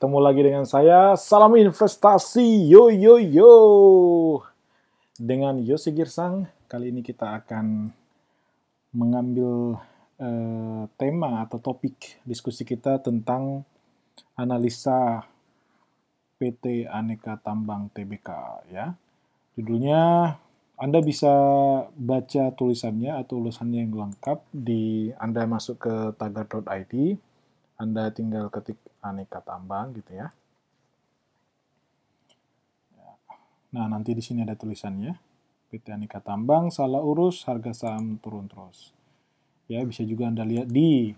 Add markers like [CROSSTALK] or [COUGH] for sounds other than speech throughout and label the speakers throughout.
Speaker 1: ketemu lagi dengan saya. Salam investasi, yo yo yo. Dengan Yosi Girsang, kali ini kita akan mengambil uh, tema atau topik diskusi kita tentang analisa PT Aneka Tambang TBK ya. Judulnya anda bisa baca tulisannya atau tulisannya yang lengkap di Anda masuk ke tagar.id anda tinggal ketik aneka tambang gitu ya. Nah, nanti di sini ada tulisannya. PT Aneka Tambang salah urus, harga saham turun terus. Ya, bisa juga Anda lihat di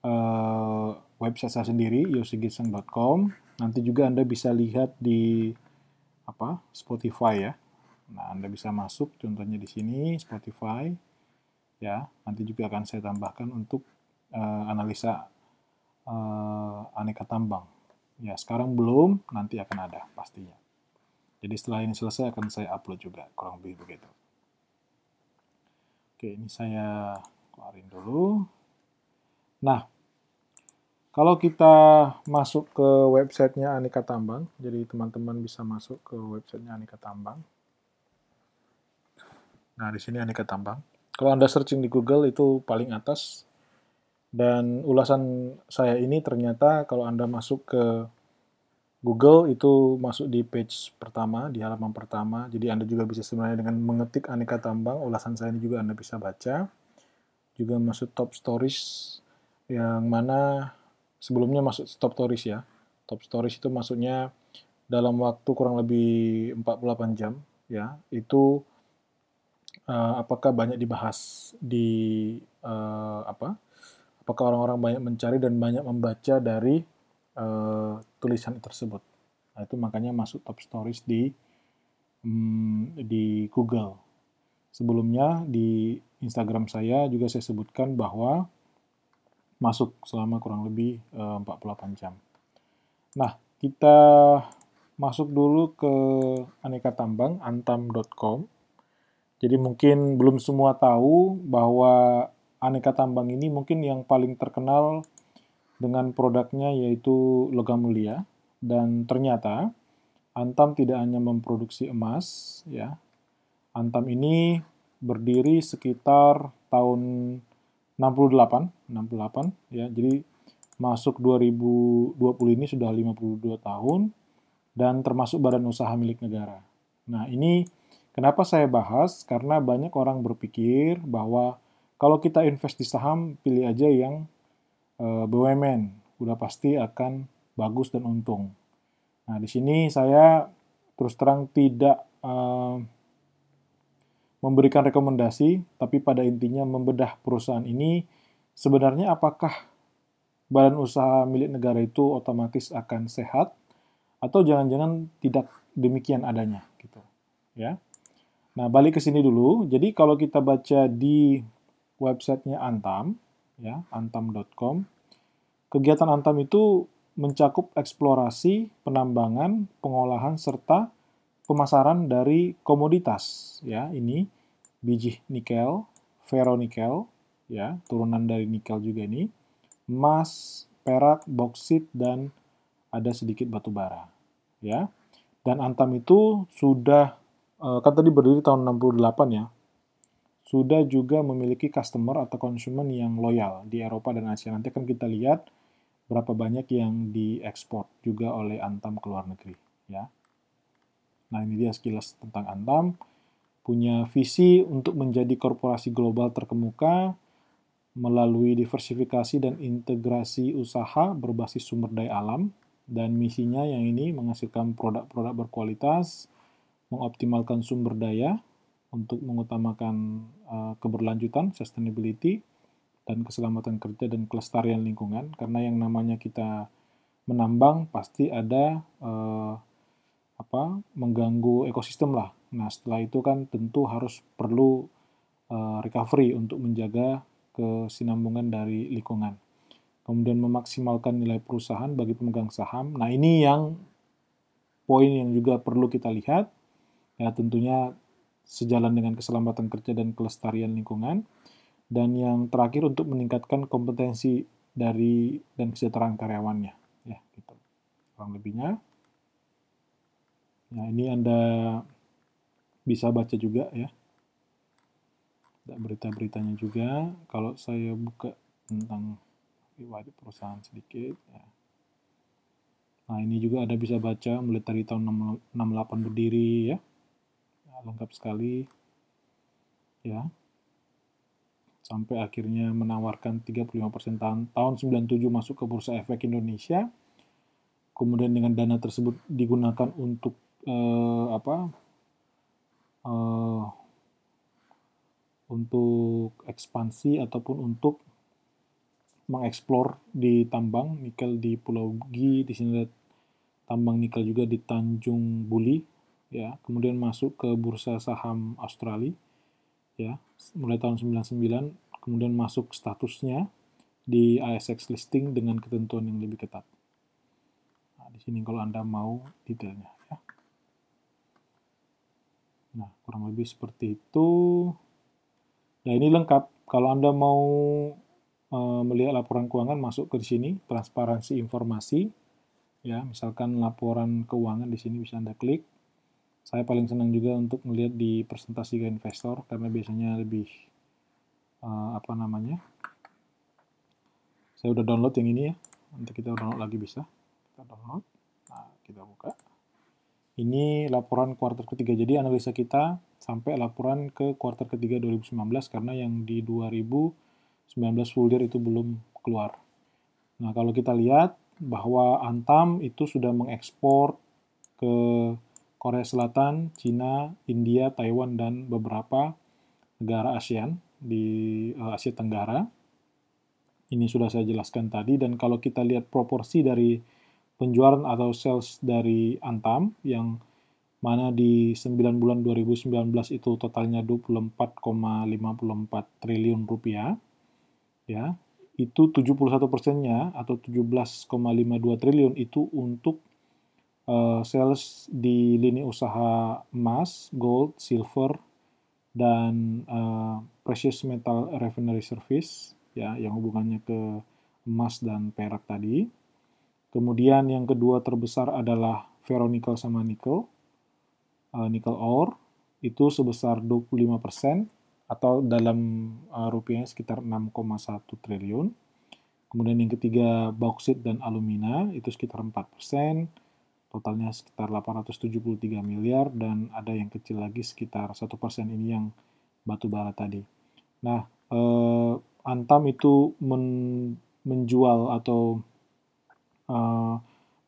Speaker 1: uh, website saya sendiri yosigiseng.com. Nanti juga Anda bisa lihat di apa? Spotify ya. Nah, Anda bisa masuk contohnya di sini Spotify ya. Nanti juga akan saya tambahkan untuk uh, analisa uh, aneka tambang. Ya, sekarang belum, nanti akan ada pastinya. Jadi setelah ini selesai akan saya upload juga, kurang lebih begitu. Oke, ini saya keluarin dulu. Nah, kalau kita masuk ke websitenya Aneka Tambang, jadi teman-teman bisa masuk ke websitenya Aneka Tambang. Nah, di sini Aneka Tambang. Kalau Anda searching di Google itu paling atas dan ulasan saya ini ternyata kalau Anda masuk ke Google itu masuk di page pertama, di halaman pertama. Jadi Anda juga bisa sebenarnya dengan mengetik aneka tambang, ulasan saya ini juga Anda bisa baca. Juga masuk top stories yang mana sebelumnya masuk top stories ya. Top stories itu maksudnya dalam waktu kurang lebih 48 jam ya. Itu uh, apakah banyak dibahas di uh, apa? Apakah orang-orang banyak mencari dan banyak membaca dari uh, tulisan tersebut. Nah, itu makanya masuk top stories di um, di Google. Sebelumnya di Instagram saya juga saya sebutkan bahwa masuk selama kurang lebih uh, eh, 48 jam. Nah, kita masuk dulu ke aneka tambang antam.com. Jadi mungkin belum semua tahu bahwa aneka tambang ini mungkin yang paling terkenal dengan produknya yaitu logam mulia dan ternyata Antam tidak hanya memproduksi emas ya. Antam ini berdiri sekitar tahun 68, 68 ya. Jadi masuk 2020 ini sudah 52 tahun dan termasuk badan usaha milik negara. Nah, ini kenapa saya bahas karena banyak orang berpikir bahwa kalau kita invest di saham, pilih aja yang eh, BUMN, udah pasti akan bagus dan untung. Nah, di sini saya terus terang tidak uh, memberikan rekomendasi, tapi pada intinya membedah perusahaan ini sebenarnya apakah badan usaha milik negara itu otomatis akan sehat atau jangan-jangan tidak demikian adanya gitu ya. Nah, balik ke sini dulu. Jadi kalau kita baca di websitenya Antam, ya, antam.com. Kegiatan Antam itu mencakup eksplorasi, penambangan, pengolahan, serta pemasaran dari komoditas. Ya, ini biji nikel, ferronikel, ya, turunan dari nikel juga ini, emas, perak, boksit, dan ada sedikit batu bara. Ya, dan Antam itu sudah eh, kan tadi berdiri tahun 68 ya, sudah juga memiliki customer atau konsumen yang loyal di Eropa dan Asia. Nanti akan kita lihat berapa banyak yang diekspor juga oleh Antam ke luar negeri. Ya. Nah ini dia sekilas tentang Antam. Punya visi untuk menjadi korporasi global terkemuka melalui diversifikasi dan integrasi usaha berbasis sumber daya alam dan misinya yang ini menghasilkan produk-produk berkualitas, mengoptimalkan sumber daya, untuk mengutamakan uh, keberlanjutan, sustainability, dan keselamatan kerja dan kelestarian lingkungan. Karena yang namanya kita menambang pasti ada uh, apa mengganggu ekosistem lah. Nah setelah itu kan tentu harus perlu uh, recovery untuk menjaga kesinambungan dari lingkungan. Kemudian memaksimalkan nilai perusahaan bagi pemegang saham. Nah ini yang poin yang juga perlu kita lihat. Ya tentunya sejalan dengan keselamatan kerja dan kelestarian lingkungan. Dan yang terakhir untuk meningkatkan kompetensi dari dan kesejahteraan karyawannya. Ya, gitu. kurang lebihnya. Nah, ini Anda bisa baca juga ya. Berita-beritanya juga. Kalau saya buka tentang riwayat perusahaan sedikit ya. Nah, ini juga ada bisa baca mulai dari tahun 68 berdiri ya. Lengkap sekali. Ya. Sampai akhirnya menawarkan 35% tahun, tahun 97 masuk ke Bursa Efek Indonesia. Kemudian dengan dana tersebut digunakan untuk eh, apa? Eh, untuk ekspansi ataupun untuk mengeksplor di tambang nikel di Pulau Gi, di sini ada tambang nikel juga di Tanjung Buli ya kemudian masuk ke bursa saham Australia ya mulai tahun 99 kemudian masuk statusnya di ASX listing dengan ketentuan yang lebih ketat. Nah, di sini kalau anda mau detailnya ya. Nah kurang lebih seperti itu. Nah ini lengkap. Kalau anda mau uh, melihat laporan keuangan masuk ke sini transparansi informasi ya. Misalkan laporan keuangan di sini bisa anda klik saya paling senang juga untuk melihat di presentasi ke investor karena biasanya lebih uh, apa namanya saya udah download yang ini ya nanti kita download lagi bisa. Kita download nah kita buka. Ini laporan kuartal ketiga. Jadi analisa kita sampai laporan ke kuartal ketiga 2019 karena yang di 2019 full year itu belum keluar. Nah kalau kita lihat bahwa Antam itu sudah mengekspor ke Korea Selatan, Cina, India, Taiwan, dan beberapa negara ASEAN di uh, Asia Tenggara. Ini sudah saya jelaskan tadi, dan kalau kita lihat proporsi dari penjualan atau sales dari Antam, yang mana di 9 bulan 2019 itu totalnya 24,54 triliun rupiah, ya, itu 71 persennya atau 17,52 triliun itu untuk uh, sales di lini usaha emas, gold, silver, dan uh, precious metal refinery service ya yang hubungannya ke emas dan perak tadi. Kemudian yang kedua terbesar adalah ferronickel sama nickel, uh, nickel ore itu sebesar 25 persen atau dalam uh, rupiahnya sekitar 6,1 triliun. Kemudian yang ketiga bauksit dan alumina itu sekitar 4 persen, totalnya sekitar 873 miliar dan ada yang kecil lagi sekitar satu persen ini yang batu bara tadi. Nah, eh, Antam itu men, menjual atau eh,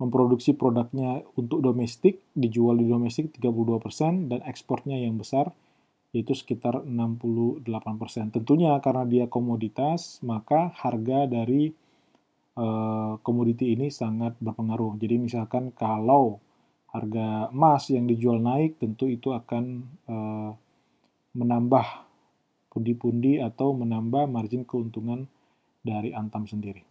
Speaker 1: memproduksi produknya untuk domestik, dijual di domestik 32 persen dan ekspornya yang besar yaitu sekitar 68%. Tentunya karena dia komoditas, maka harga dari komoditi ini sangat berpengaruh. Jadi misalkan kalau harga emas yang dijual naik, tentu itu akan uh, menambah pundi-pundi atau menambah margin keuntungan dari Antam sendiri.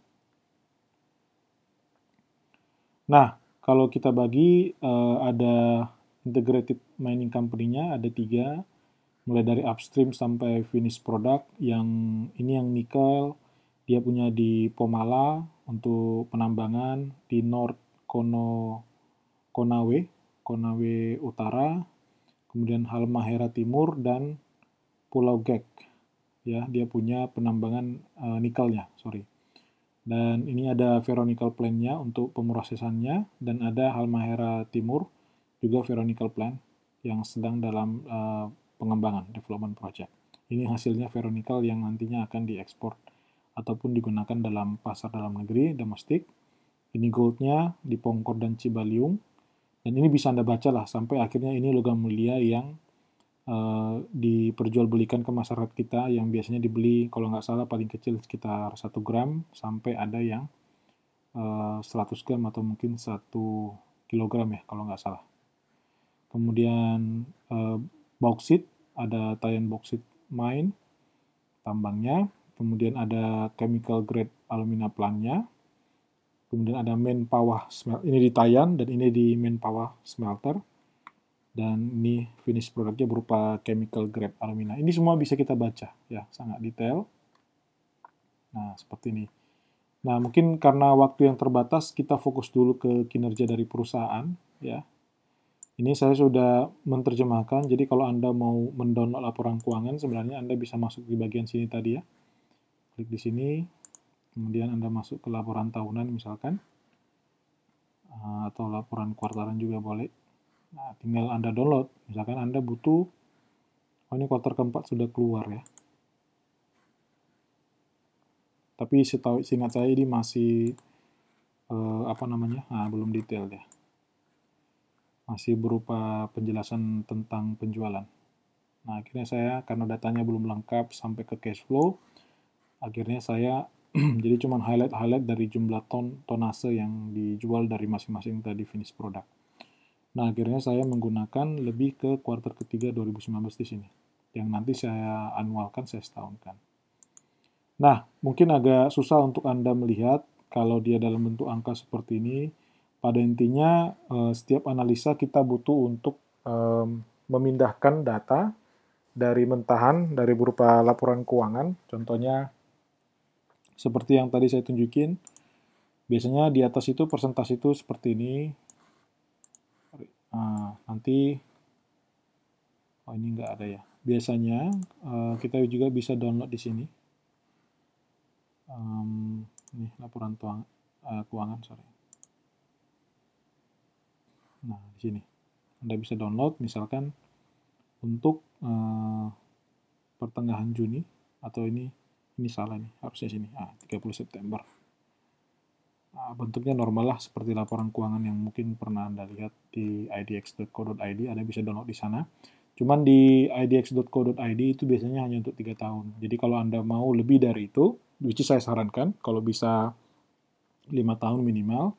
Speaker 1: Nah, kalau kita bagi uh, ada integrated mining company-nya ada tiga mulai dari upstream sampai finish product yang ini yang nikel dia punya di Pomala untuk penambangan di North Kono Konawe Konawe Utara kemudian Halmahera Timur dan Pulau Gek ya dia punya penambangan uh, nikelnya sorry dan ini ada ferronickel plant-nya untuk pemrosesannya dan ada Halmahera Timur juga ferronickel plant yang sedang dalam uh, pengembangan development project. Ini hasilnya ferronickel yang nantinya akan diekspor ataupun digunakan dalam pasar dalam negeri, domestik. Ini goldnya di Pongkor dan Cibaliung. Dan ini bisa Anda baca lah, sampai akhirnya ini logam mulia yang uh, diperjualbelikan ke masyarakat kita yang biasanya dibeli kalau nggak salah paling kecil sekitar 1 gram sampai ada yang uh, eh, 100 gram atau mungkin 1 kilogram ya kalau nggak salah. Kemudian uh, bauksit ada Tayan Bauxite Mine, tambangnya, kemudian ada chemical grade alumina plantnya, kemudian ada main power smelter, ini di Tayan dan ini di main power smelter, dan ini finish produknya berupa chemical grade alumina. Ini semua bisa kita baca, ya sangat detail. Nah, seperti ini. Nah, mungkin karena waktu yang terbatas, kita fokus dulu ke kinerja dari perusahaan, ya. Ini saya sudah menerjemahkan, jadi kalau Anda mau mendownload laporan keuangan, sebenarnya Anda bisa masuk di bagian sini tadi ya. Klik di sini, kemudian Anda masuk ke laporan tahunan misalkan, ah, atau laporan kuartalan juga boleh. Nah, tinggal Anda download. Misalkan Anda butuh, oh ini kuartal keempat sudah keluar ya. Tapi setahu singkat saya ini masih eh, apa namanya? Nah, belum detail ya. Masih berupa penjelasan tentang penjualan. Nah, akhirnya saya karena datanya belum lengkap sampai ke cash flow, akhirnya saya [CLEARS THROAT] jadi cuma highlight-highlight dari jumlah ton tonase yang dijual dari masing-masing tadi finish product. Nah, akhirnya saya menggunakan lebih ke kuartal ketiga 2019 di sini, yang nanti saya anualkan, saya setahunkan. Nah, mungkin agak susah untuk Anda melihat kalau dia dalam bentuk angka seperti ini. Pada intinya, eh, setiap analisa kita butuh untuk memindahkan data dari mentahan, dari berupa laporan keuangan. Contohnya, seperti yang tadi saya tunjukin, biasanya di atas itu persentase itu seperti ini. Nah, nanti, oh ini nggak ada ya. Biasanya eh, kita juga bisa download di sini um, ini laporan tuang, uh, keuangan sorry nah di sini anda bisa download misalkan untuk uh, pertengahan Juni atau ini ini salah nih harusnya sini ah 30 September nah, bentuknya normal lah seperti laporan keuangan yang mungkin pernah anda lihat di idx.co.id ada bisa download di sana Cuman di idx.co.id itu biasanya hanya untuk tiga tahun. Jadi kalau Anda mau lebih dari itu, which is saya sarankan, kalau bisa lima tahun minimal,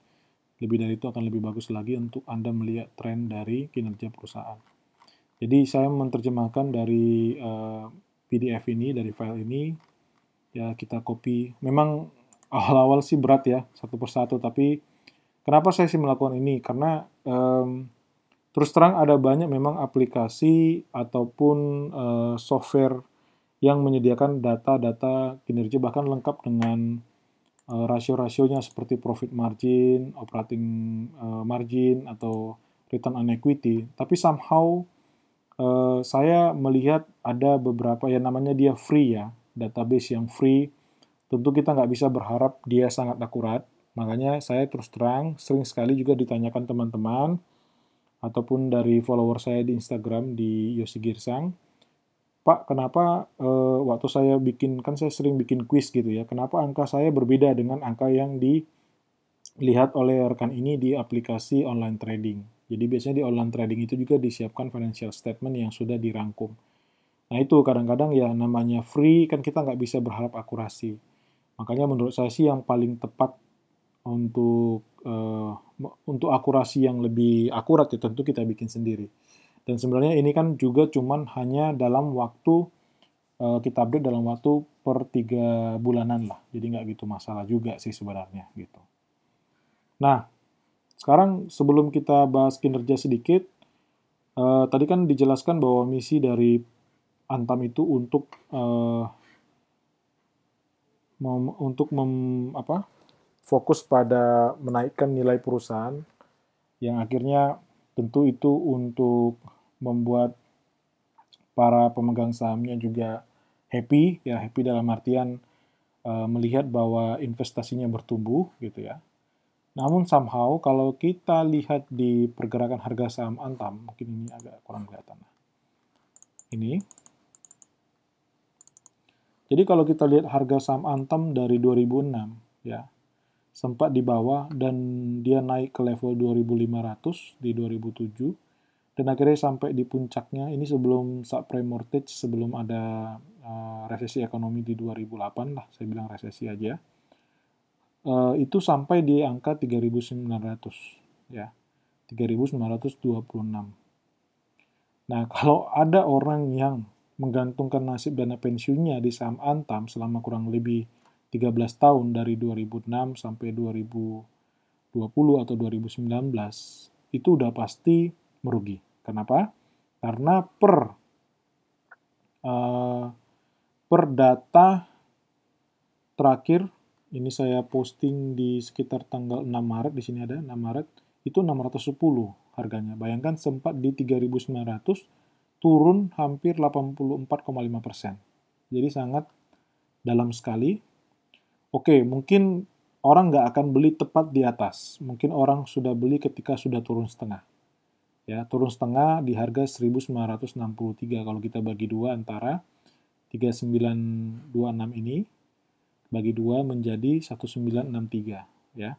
Speaker 1: lebih dari itu akan lebih bagus lagi untuk Anda melihat tren dari kinerja perusahaan. Jadi saya menerjemahkan dari uh, eh, PDF ini, dari file ini, ya kita copy. Memang awal-awal sih berat ya, satu persatu, tapi kenapa saya sih melakukan ini? Karena um, Terus terang ada banyak memang aplikasi ataupun uh, software yang menyediakan data-data kinerja bahkan lengkap dengan uh, rasio-rasionya seperti profit margin, operating uh, margin atau return on equity. Tapi somehow uh, saya melihat ada beberapa yang namanya dia free ya, database yang free. Tentu kita nggak bisa berharap dia sangat akurat. Makanya saya terus terang sering sekali juga ditanyakan teman-teman ataupun dari follower saya di Instagram di Yosi Girsang, Pak, kenapa uh, waktu saya bikin, kan saya sering bikin quiz gitu ya, kenapa angka saya berbeda dengan angka yang dilihat oleh rekan ini di aplikasi online trading. Jadi biasanya di online trading itu juga disiapkan financial statement yang sudah dirangkum. Nah itu kadang-kadang ya namanya free, kan kita nggak bisa berharap akurasi. Makanya menurut saya sih yang paling tepat untuk uh, untuk akurasi yang lebih akurat ya tentu kita bikin sendiri. Dan sebenarnya ini kan juga cuman hanya dalam waktu uh, kita update dalam waktu per tiga bulanan lah. Jadi nggak gitu masalah juga sih sebenarnya gitu. Nah, sekarang sebelum kita bahas kinerja sedikit, uh, tadi kan dijelaskan bahwa misi dari Antam itu untuk uh, mem, untuk mem, apa fokus pada menaikkan nilai perusahaan yang akhirnya tentu itu untuk membuat para pemegang sahamnya juga happy ya happy dalam artian uh, melihat bahwa investasinya bertumbuh gitu ya. Namun somehow kalau kita lihat di pergerakan harga saham Antam, mungkin ini agak kurang kelihatan. Ini. Jadi kalau kita lihat harga saham Antam dari 2006 ya, sempat di bawah dan dia naik ke level 2500 di 2007 dan akhirnya sampai di puncaknya ini sebelum subprime mortgage sebelum ada uh, resesi ekonomi di 2008 lah saya bilang resesi aja. Uh, itu sampai di angka 3900 ya 3926 nah [LAUGHS] kalau ada orang yang menggantungkan nasib dana pensiunnya di saham Antam selama kurang lebih 13 tahun dari 2006 sampai 2020 atau 2019 itu udah pasti merugi. Kenapa? Karena per uh, per data terakhir Ini saya posting di sekitar tanggal 6 Maret, di sini ada 6 Maret, itu 610 harganya. Bayangkan sempat di 3.900, turun hampir 84,5 persen. Jadi sangat dalam sekali. Oke, mungkin orang nggak akan beli tepat di atas. Mungkin orang sudah beli ketika sudah turun setengah. Ya, turun setengah di harga 1963 kalau kita bagi dua antara 3926 ini bagi dua menjadi 1963 ya.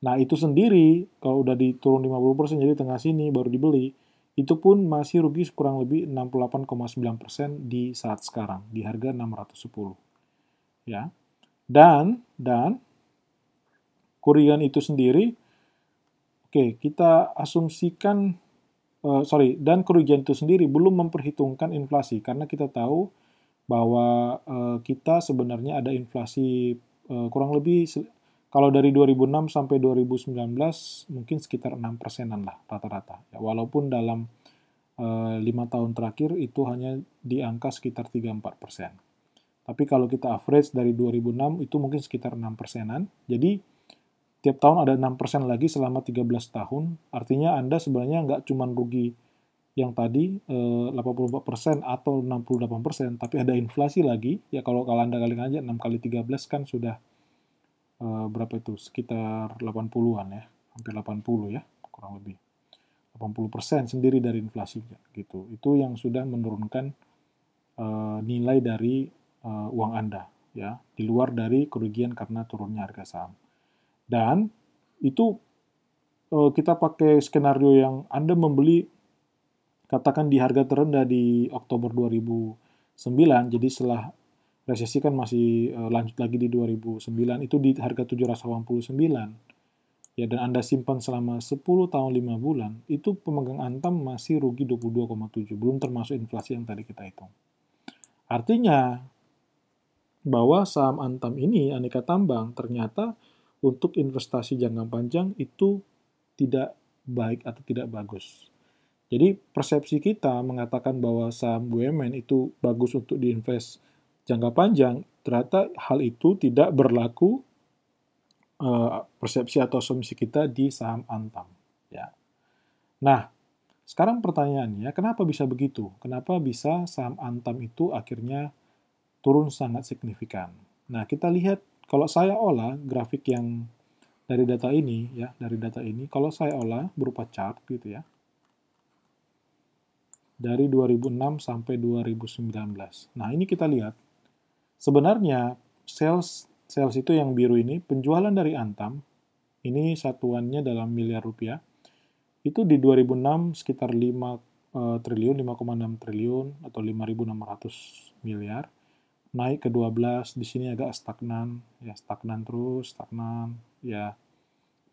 Speaker 1: Nah itu sendiri kalau udah diturun 50% jadi tengah sini baru dibeli itu pun masih rugi kurang lebih 68,9% di saat sekarang di harga 610 ya. Dan dan kurian itu sendiri oke okay, kita asumsikan uh, sorry dan kerugian itu sendiri belum memperhitungkan inflasi karena kita tahu bahwa uh, kita sebenarnya ada inflasi uh, kurang lebih kalau dari 2006 sampai 2019 mungkin sekitar 6 persenan lah rata-rata. Ya, walaupun dalam eh, lima tahun terakhir itu hanya di angka sekitar 3-4 persen. Tapi kalau kita average dari 2006 itu mungkin sekitar 6 persenan. Jadi tiap tahun ada 6 persen lagi selama 13 tahun. Artinya Anda sebenarnya nggak cuma rugi yang tadi eh, 84% atau 68%, tapi ada inflasi lagi, ya kalau kalau Anda kali aja 6 kali 13 kan sudah berapa itu? Sekitar 80-an ya, hampir 80 ya, kurang lebih. 80% sendiri dari inflasi gitu. Itu yang sudah menurunkan eh, nilai dari eh, uang Anda ya, di luar dari kerugian karena turunnya harga saham. Dan itu eh, kita pakai skenario yang Anda membeli katakan di harga terendah di Oktober 2009, jadi setelah resesi kan masih uh, lanjut lagi di 2009, itu di harga 789, ya dan Anda simpan selama 10 tahun 5 bulan, itu pemegang Antam masih rugi 22,7, belum termasuk inflasi yang tadi kita hitung. Artinya, bahwa saham Antam ini, aneka tambang, ternyata untuk investasi jangka panjang itu tidak baik atau tidak bagus. Jadi persepsi kita mengatakan bahwa saham BUMN itu bagus untuk diinvest jangka panjang, ternyata hal itu tidak berlaku uh, persepsi atau asumsi kita di saham Antam. Ya. Nah, sekarang pertanyaannya, kenapa bisa begitu? Kenapa bisa saham Antam itu akhirnya turun sangat signifikan? Nah, kita lihat kalau saya olah grafik yang dari data ini ya, dari data ini, kalau saya olah berupa chart gitu ya dari 2006 sampai 2019. Nah, ini kita lihat. Sebenarnya sales sales itu yang biru ini penjualan dari Antam ini satuannya dalam miliar rupiah. Itu di 2006 sekitar 5 uh, eh, triliun, 5,6 triliun atau 5.600 miliar. Naik ke 12, di sini agak stagnan, ya stagnan terus, stagnan, ya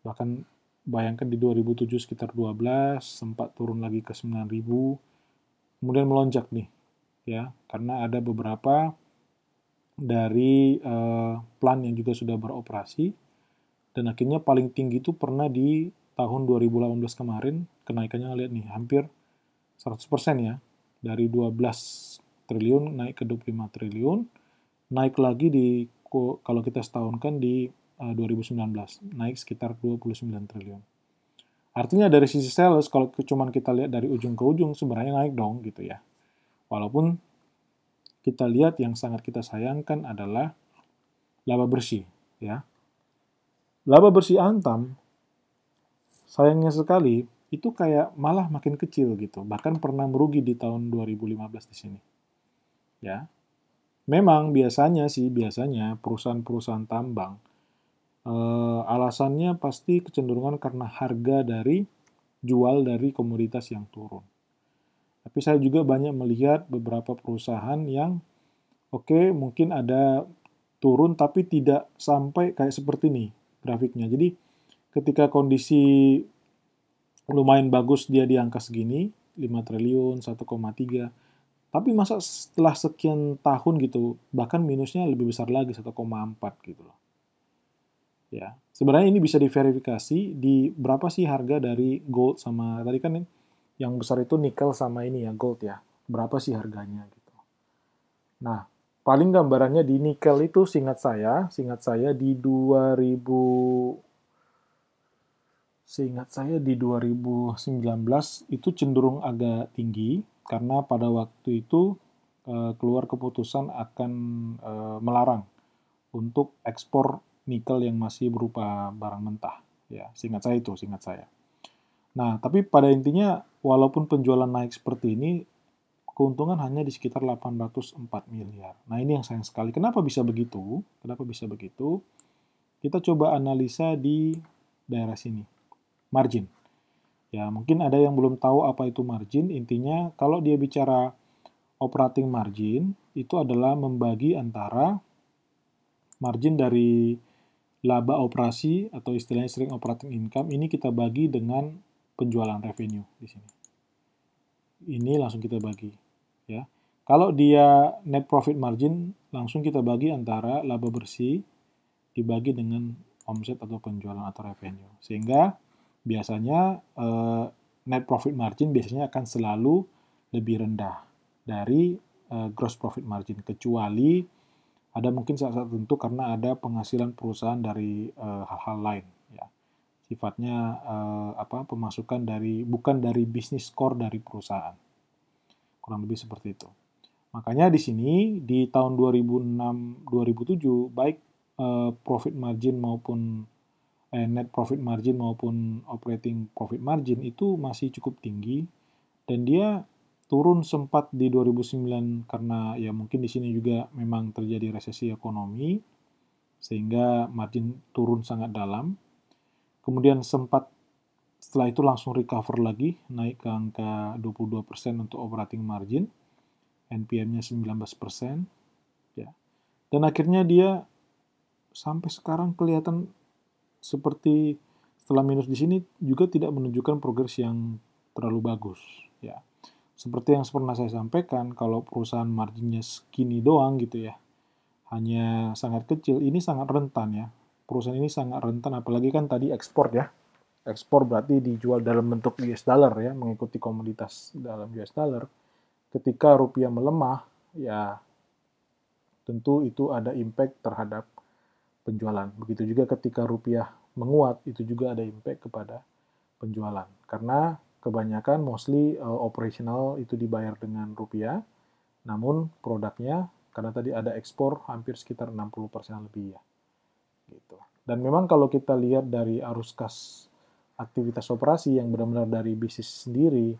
Speaker 1: bahkan bayangkan di 2007 sekitar 12, sempat turun lagi ke 9.000, kemudian melonjak nih ya karena ada beberapa dari uh, plan yang juga sudah beroperasi. Dan akhirnya paling tinggi itu pernah di tahun 2018 kemarin kenaikannya lihat nih hampir 100% ya. Dari 12 triliun naik ke 25 triliun. Naik lagi di kalau kita setahunkan di uh, eh, 2019 naik sekitar 29 triliun. Artinya dari sisi sales, kalau cuma kita lihat dari ujung ke ujung, sebenarnya naik dong gitu ya. Walaupun kita lihat yang sangat kita sayangkan adalah laba bersih ya. Laba bersih Antam, sayangnya sekali, itu kayak malah makin kecil gitu. Bahkan pernah merugi di tahun 2015 di sini. Ya. Memang biasanya sih, biasanya perusahaan-perusahaan tambang Uh, alasannya pasti kecenderungan karena harga dari jual dari komoditas yang turun. Tapi saya juga banyak melihat beberapa perusahaan yang oke okay, mungkin ada turun tapi tidak sampai kayak seperti ini grafiknya. Jadi ketika kondisi lumayan bagus dia di angka segini, 5 triliun, 1,3 tapi masa setelah sekian tahun gitu, bahkan minusnya lebih besar lagi 1,4 gitu loh. Ya, sebenarnya ini bisa diverifikasi di berapa sih harga dari gold sama tadi kan yang besar itu nikel sama ini ya gold ya. Berapa sih harganya gitu. Nah, paling gambarannya di nikel itu singkat saya, singkat saya di 2000 seingat saya di 2019 itu cenderung agak tinggi karena pada waktu itu uh, keluar keputusan akan uh, melarang untuk ekspor nikel yang masih berupa barang mentah. Ya, singkat saya itu, singkat saya. Nah, tapi pada intinya walaupun penjualan naik seperti ini, keuntungan hanya di sekitar 804 miliar. Nah, ini yang sayang sekali. Kenapa bisa begitu? Kenapa bisa begitu? Kita coba analisa di daerah sini. Margin. Ya, mungkin ada yang belum tahu apa itu margin. Intinya, kalau dia bicara operating margin, itu adalah membagi antara margin dari laba operasi atau istilahnya sering operating income ini kita bagi dengan penjualan revenue di sini. Ini langsung kita bagi, ya. Kalau dia net profit margin langsung kita bagi antara laba bersih dibagi dengan omset atau penjualan atau revenue. Sehingga biasanya eh, net profit margin biasanya akan selalu lebih rendah dari eh, gross profit margin kecuali ada mungkin saat-saat tertentu karena ada penghasilan perusahaan dari eh, hal-hal uh, lain sifatnya uh, apa pemasukan dari bukan dari bisnis core dari perusahaan. Kurang lebih seperti itu. Makanya di sini di tahun 2006 2007 baik uh, profit margin maupun eh, net profit margin maupun operating profit margin itu masih cukup tinggi. Dan dia turun sempat di 2009 karena ya mungkin di sini juga memang terjadi resesi ekonomi sehingga margin turun sangat dalam. Kemudian sempat setelah itu langsung recover lagi naik ke angka 22% untuk operating margin. NPM-nya 19%. Ya. Dan akhirnya dia sampai sekarang kelihatan seperti setelah minus di sini juga tidak menunjukkan progres yang terlalu bagus, ya. Seperti yang pernah saya sampaikan, kalau perusahaan marginnya segini doang gitu ya, hanya sangat kecil, ini sangat rentan ya. Perusahaan ini sangat rentan, apalagi kan tadi ekspor ya. Ekspor berarti dijual dalam bentuk US dollar ya, mengikuti komoditas dalam US dollar. Ketika rupiah melemah, ya tentu itu ada impact terhadap penjualan. Begitu juga ketika rupiah menguat, itu juga ada impact kepada penjualan. Karena kebanyakan mostly uh, operational itu dibayar dengan rupiah, namun produknya karena tadi ada ekspor hampir sekitar 60% lebih ya. Gitu. Dan memang kalau kita lihat dari arus kas aktivitas operasi yang benar-benar dari bisnis sendiri,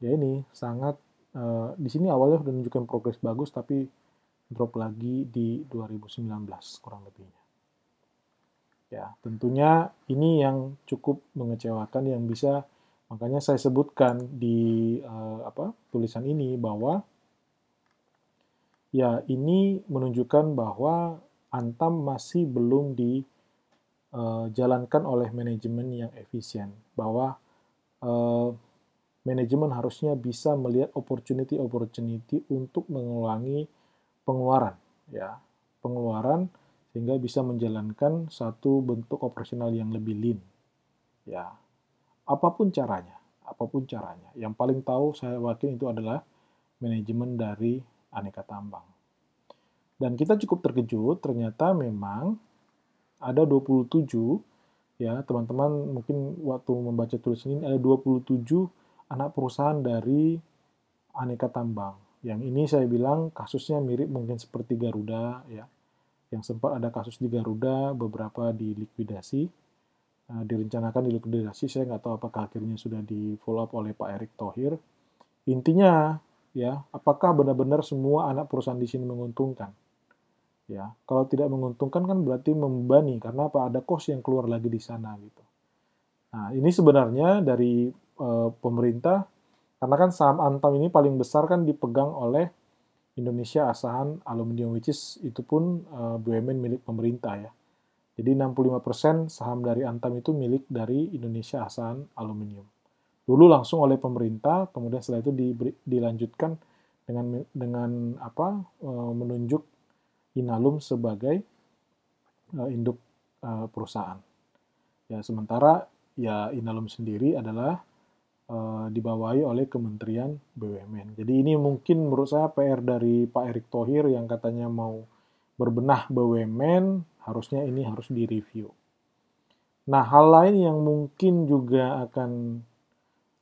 Speaker 1: ya ini sangat uh, di sini awalnya sudah menunjukkan progres bagus tapi drop lagi di 2019 kurang lebihnya. Ya, tentunya ini yang cukup mengecewakan yang bisa Makanya saya sebutkan di uh, apa tulisan ini bahwa ya ini menunjukkan bahwa Antam masih belum dijalankan eh, oleh manajemen yang efisien. Bahwa uh, manajemen harusnya bisa melihat opportunity-opportunity untuk mengulangi pengeluaran, ya pengeluaran sehingga bisa menjalankan satu bentuk operasional yang lebih lean, ya apa pun caranya, apa pun caranya. Yang paling tahu saya yakin itu adalah manajemen dari aneka tambang. Dan kita cukup terkejut, ternyata memang ada 27 ya, teman-teman mungkin waktu membaca tulisan ini ada 27 anak perusahaan dari aneka tambang. Yang ini saya bilang kasusnya mirip mungkin seperti Garuda ya. Yang sempat ada kasus di Garuda, beberapa dilikuidasi uh, direncanakan di likuidasi. Saya nggak tahu apakah akhirnya sudah di follow up oleh Pak Erick Thohir. Intinya, ya, apakah benar-benar semua anak perusahaan di sini menguntungkan? Ya, kalau tidak menguntungkan kan berarti membebani karena apa? Ada cost yang keluar lagi di sana gitu. Nah, ini sebenarnya dari uh, pemerintah karena kan saham Antam ini paling besar kan dipegang oleh Indonesia Asahan Aluminium which is itu pun uh, BUMN milik pemerintah ya. Jadi 65% saham dari Antam itu milik dari Indonesia Asahan Aluminium. Dulu langsung oleh pemerintah, kemudian setelah itu diberi, dilanjutkan dengan dengan apa e, menunjuk Inalum sebagai e, induk e, perusahaan. Ya sementara ya Inalum sendiri adalah uh, dibawahi oleh Kementerian BUMN. Jadi ini mungkin menurut saya PR dari Pak Erick Thohir yang katanya mau berbenah BUMN, harusnya ini harus direview. Nah, hal lain yang mungkin juga akan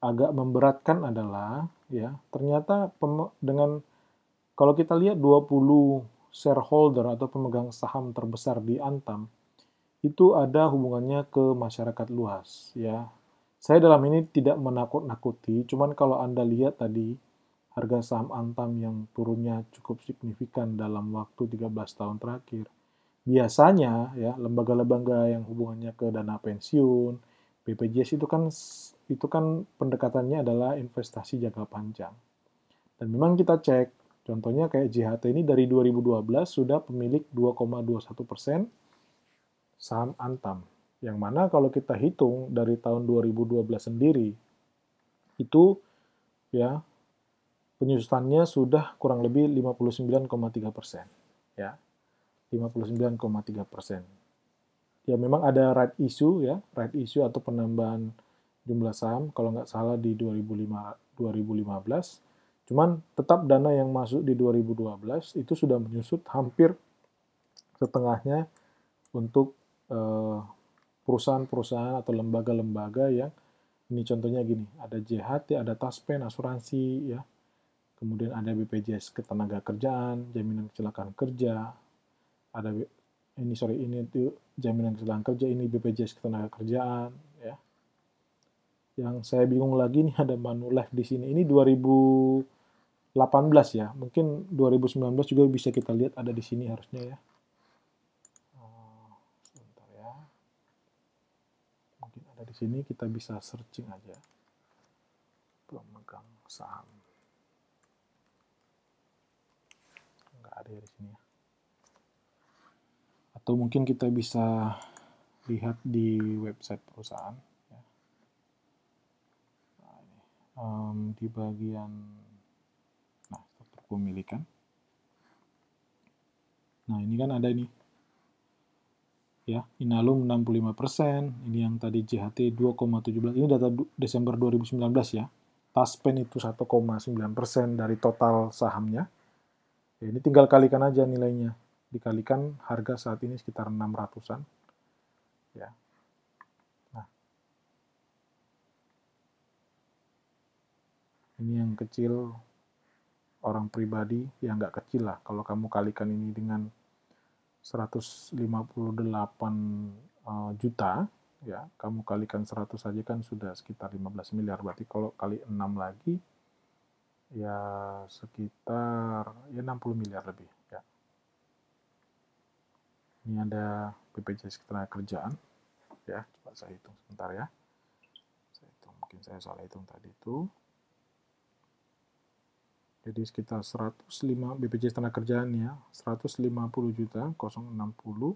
Speaker 1: agak memberatkan adalah ya, ternyata dengan kalau kita lihat 20 shareholder atau pemegang saham terbesar di Antam itu ada hubungannya ke masyarakat luas ya. Saya dalam ini tidak menakut-nakuti, cuman kalau Anda lihat tadi harga saham Antam yang turunnya cukup signifikan dalam waktu 13 tahun terakhir, biasanya ya lembaga-lembaga yang hubungannya ke dana pensiun, BPJS itu kan itu kan pendekatannya adalah investasi jangka panjang. Dan memang kita cek, contohnya kayak JHT ini dari 2012 sudah pemilik 2,21 persen saham Antam. Yang mana kalau kita hitung dari tahun 2012 sendiri, itu ya penyusutannya sudah kurang lebih 59,3 persen. Ya, 59,3 persen. Ya memang ada right issue ya, right issue atau penambahan jumlah saham kalau nggak salah di 2005, 2015. Cuman tetap dana yang masuk di 2012 itu sudah menyusut hampir setengahnya untuk eh, perusahaan-perusahaan atau lembaga-lembaga yang ini contohnya gini, ada JHT, ada Taspen, asuransi, ya, kemudian ada BPJS ketenaga kerjaan, jaminan kecelakaan kerja, ada ini sorry ini itu jaminan kecelakaan kerja ini BPJS ketenaga kerjaan ya. Yang saya bingung lagi nih [LAUGHS] ada Manulife di sini. Ini 2018 ya. Mungkin 2019 juga bisa kita lihat ada di sini harusnya ya. Oh, sebentar ya. Mungkin ada di sini kita bisa searching aja. Pemegang saham. Nggak ada ya di sini ya. Atau mungkin kita bisa lihat di website perusahaan. Um, di bagian nah struktur pemilikan nah ini kan ada ini ya Inalum 65%, ini yang tadi JHT 2,17, ini data Desember 2019 ya. Taspen itu 1,9% dari total sahamnya. Ya, ini tinggal kalikan aja nilainya dikalikan harga saat ini sekitar 600-an. Ya. Nah. Ini yang kecil orang pribadi yang nggak kecil lah. Kalau kamu kalikan ini dengan 158 uh, juta, ya kamu kalikan 100 saja kan sudah sekitar 15 miliar. Berarti kalau kali 6 lagi, ya sekitar ya 60 miliar lebih. Ini ada BPJS Ketenagakerjaan. Ya, coba saya hitung sebentar ya. Saya hitung, mungkin saya salah hitung tadi itu. Jadi sekitar 105 BPJS Ketenagakerjaan ya, 150 juta 060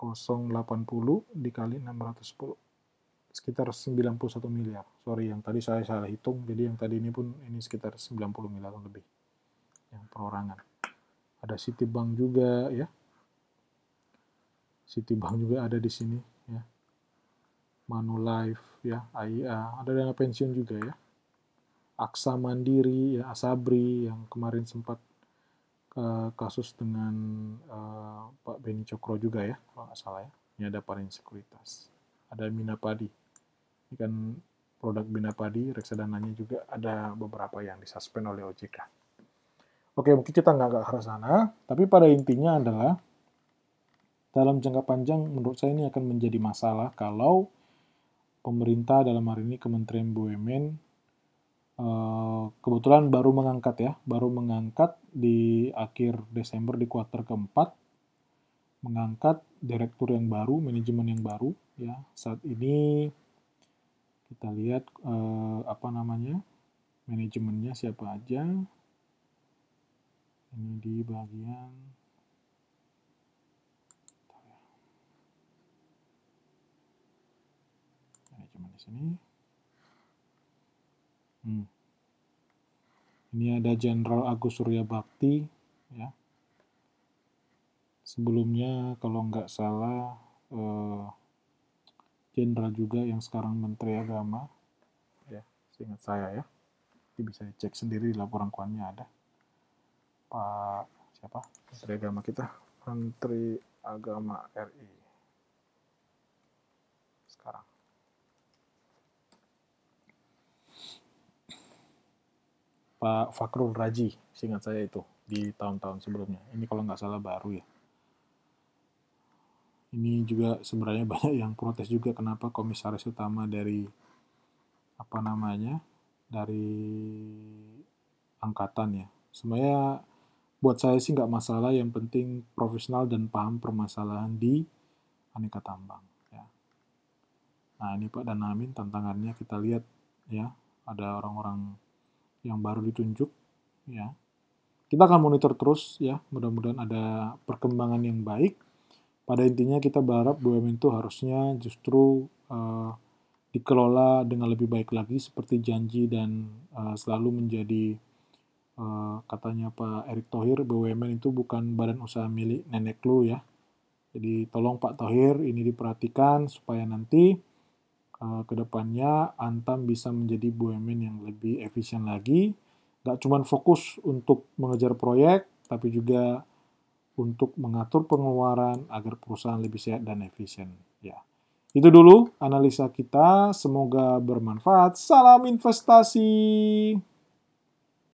Speaker 1: 080 dikali 610 sekitar 91 miliar. Sorry, yang tadi saya salah hitung, jadi yang tadi ini pun ini sekitar 90 miliar lebih. Yang perorangan. Ada Citibank juga ya, Citibank juga ada di sini ya. Manulife ya, AIA, ada dana pensiun juga ya. Aksa Mandiri ya, Asabri yang kemarin sempat uh, kasus dengan uh, Pak Beni Cokro juga ya, kalau nggak salah ya. Ini ada Parin Sekuritas. Ada Minapadi. Ini kan produk Minapadi, reksadananya juga ada beberapa yang disuspend oleh OJK. Oke, mungkin kita nggak ke arah sana, tapi pada intinya adalah dalam jangka panjang menurut saya ini akan menjadi masalah kalau pemerintah dalam hari ini Kementerian BUMN kebetulan baru mengangkat ya, baru mengangkat di akhir Desember di kuartal keempat mengangkat direktur yang baru, manajemen yang baru ya. Saat ini kita lihat eh, apa namanya? manajemennya siapa aja. Ini di bagian manajemen di sini. Hmm. Ini ada Jenderal Agus Surya Bakti, ya. Sebelumnya kalau nggak salah eh, Jenderal juga yang sekarang Menteri Agama, ya. seingat saya ya. Ini bisa dicek sendiri di laporan keuangannya ada. Pak siapa? Menteri Agama kita, Menteri Agama RI. Sekarang. Pak Fakrul Raji, seingat saya itu di tahun-tahun sebelumnya. Ini kalau nggak salah baru ya. Ini juga sebenarnya [LAUGHS] banyak yang protes juga kenapa komisaris utama dari apa namanya dari angkatan ya. Sebenarnya buat saya sih nggak masalah, yang penting profesional dan paham permasalahan di aneka tambang. Ya. Nah ini Pak dan Amin tantangannya kita lihat ya ada orang-orang yang baru ditunjuk ya. Kita akan monitor terus ya. Mudah-mudahan ada perkembangan yang baik. Pada intinya kita berharap BUMN itu harusnya justru uh, dikelola dengan lebih baik lagi seperti janji dan uh, selalu menjadi uh, katanya Pak Erick Thohir BUMN itu bukan badan usaha milik nenek lu ya. Jadi tolong Pak Thohir ini diperhatikan supaya nanti uh, ke depannya Antam bisa menjadi BUMN yang lebih efisien lagi, nggak cuma fokus untuk mengejar proyek, tapi juga untuk mengatur pengeluaran agar perusahaan lebih sehat dan efisien. Ya, itu dulu analisa kita. Semoga bermanfaat. Salam investasi.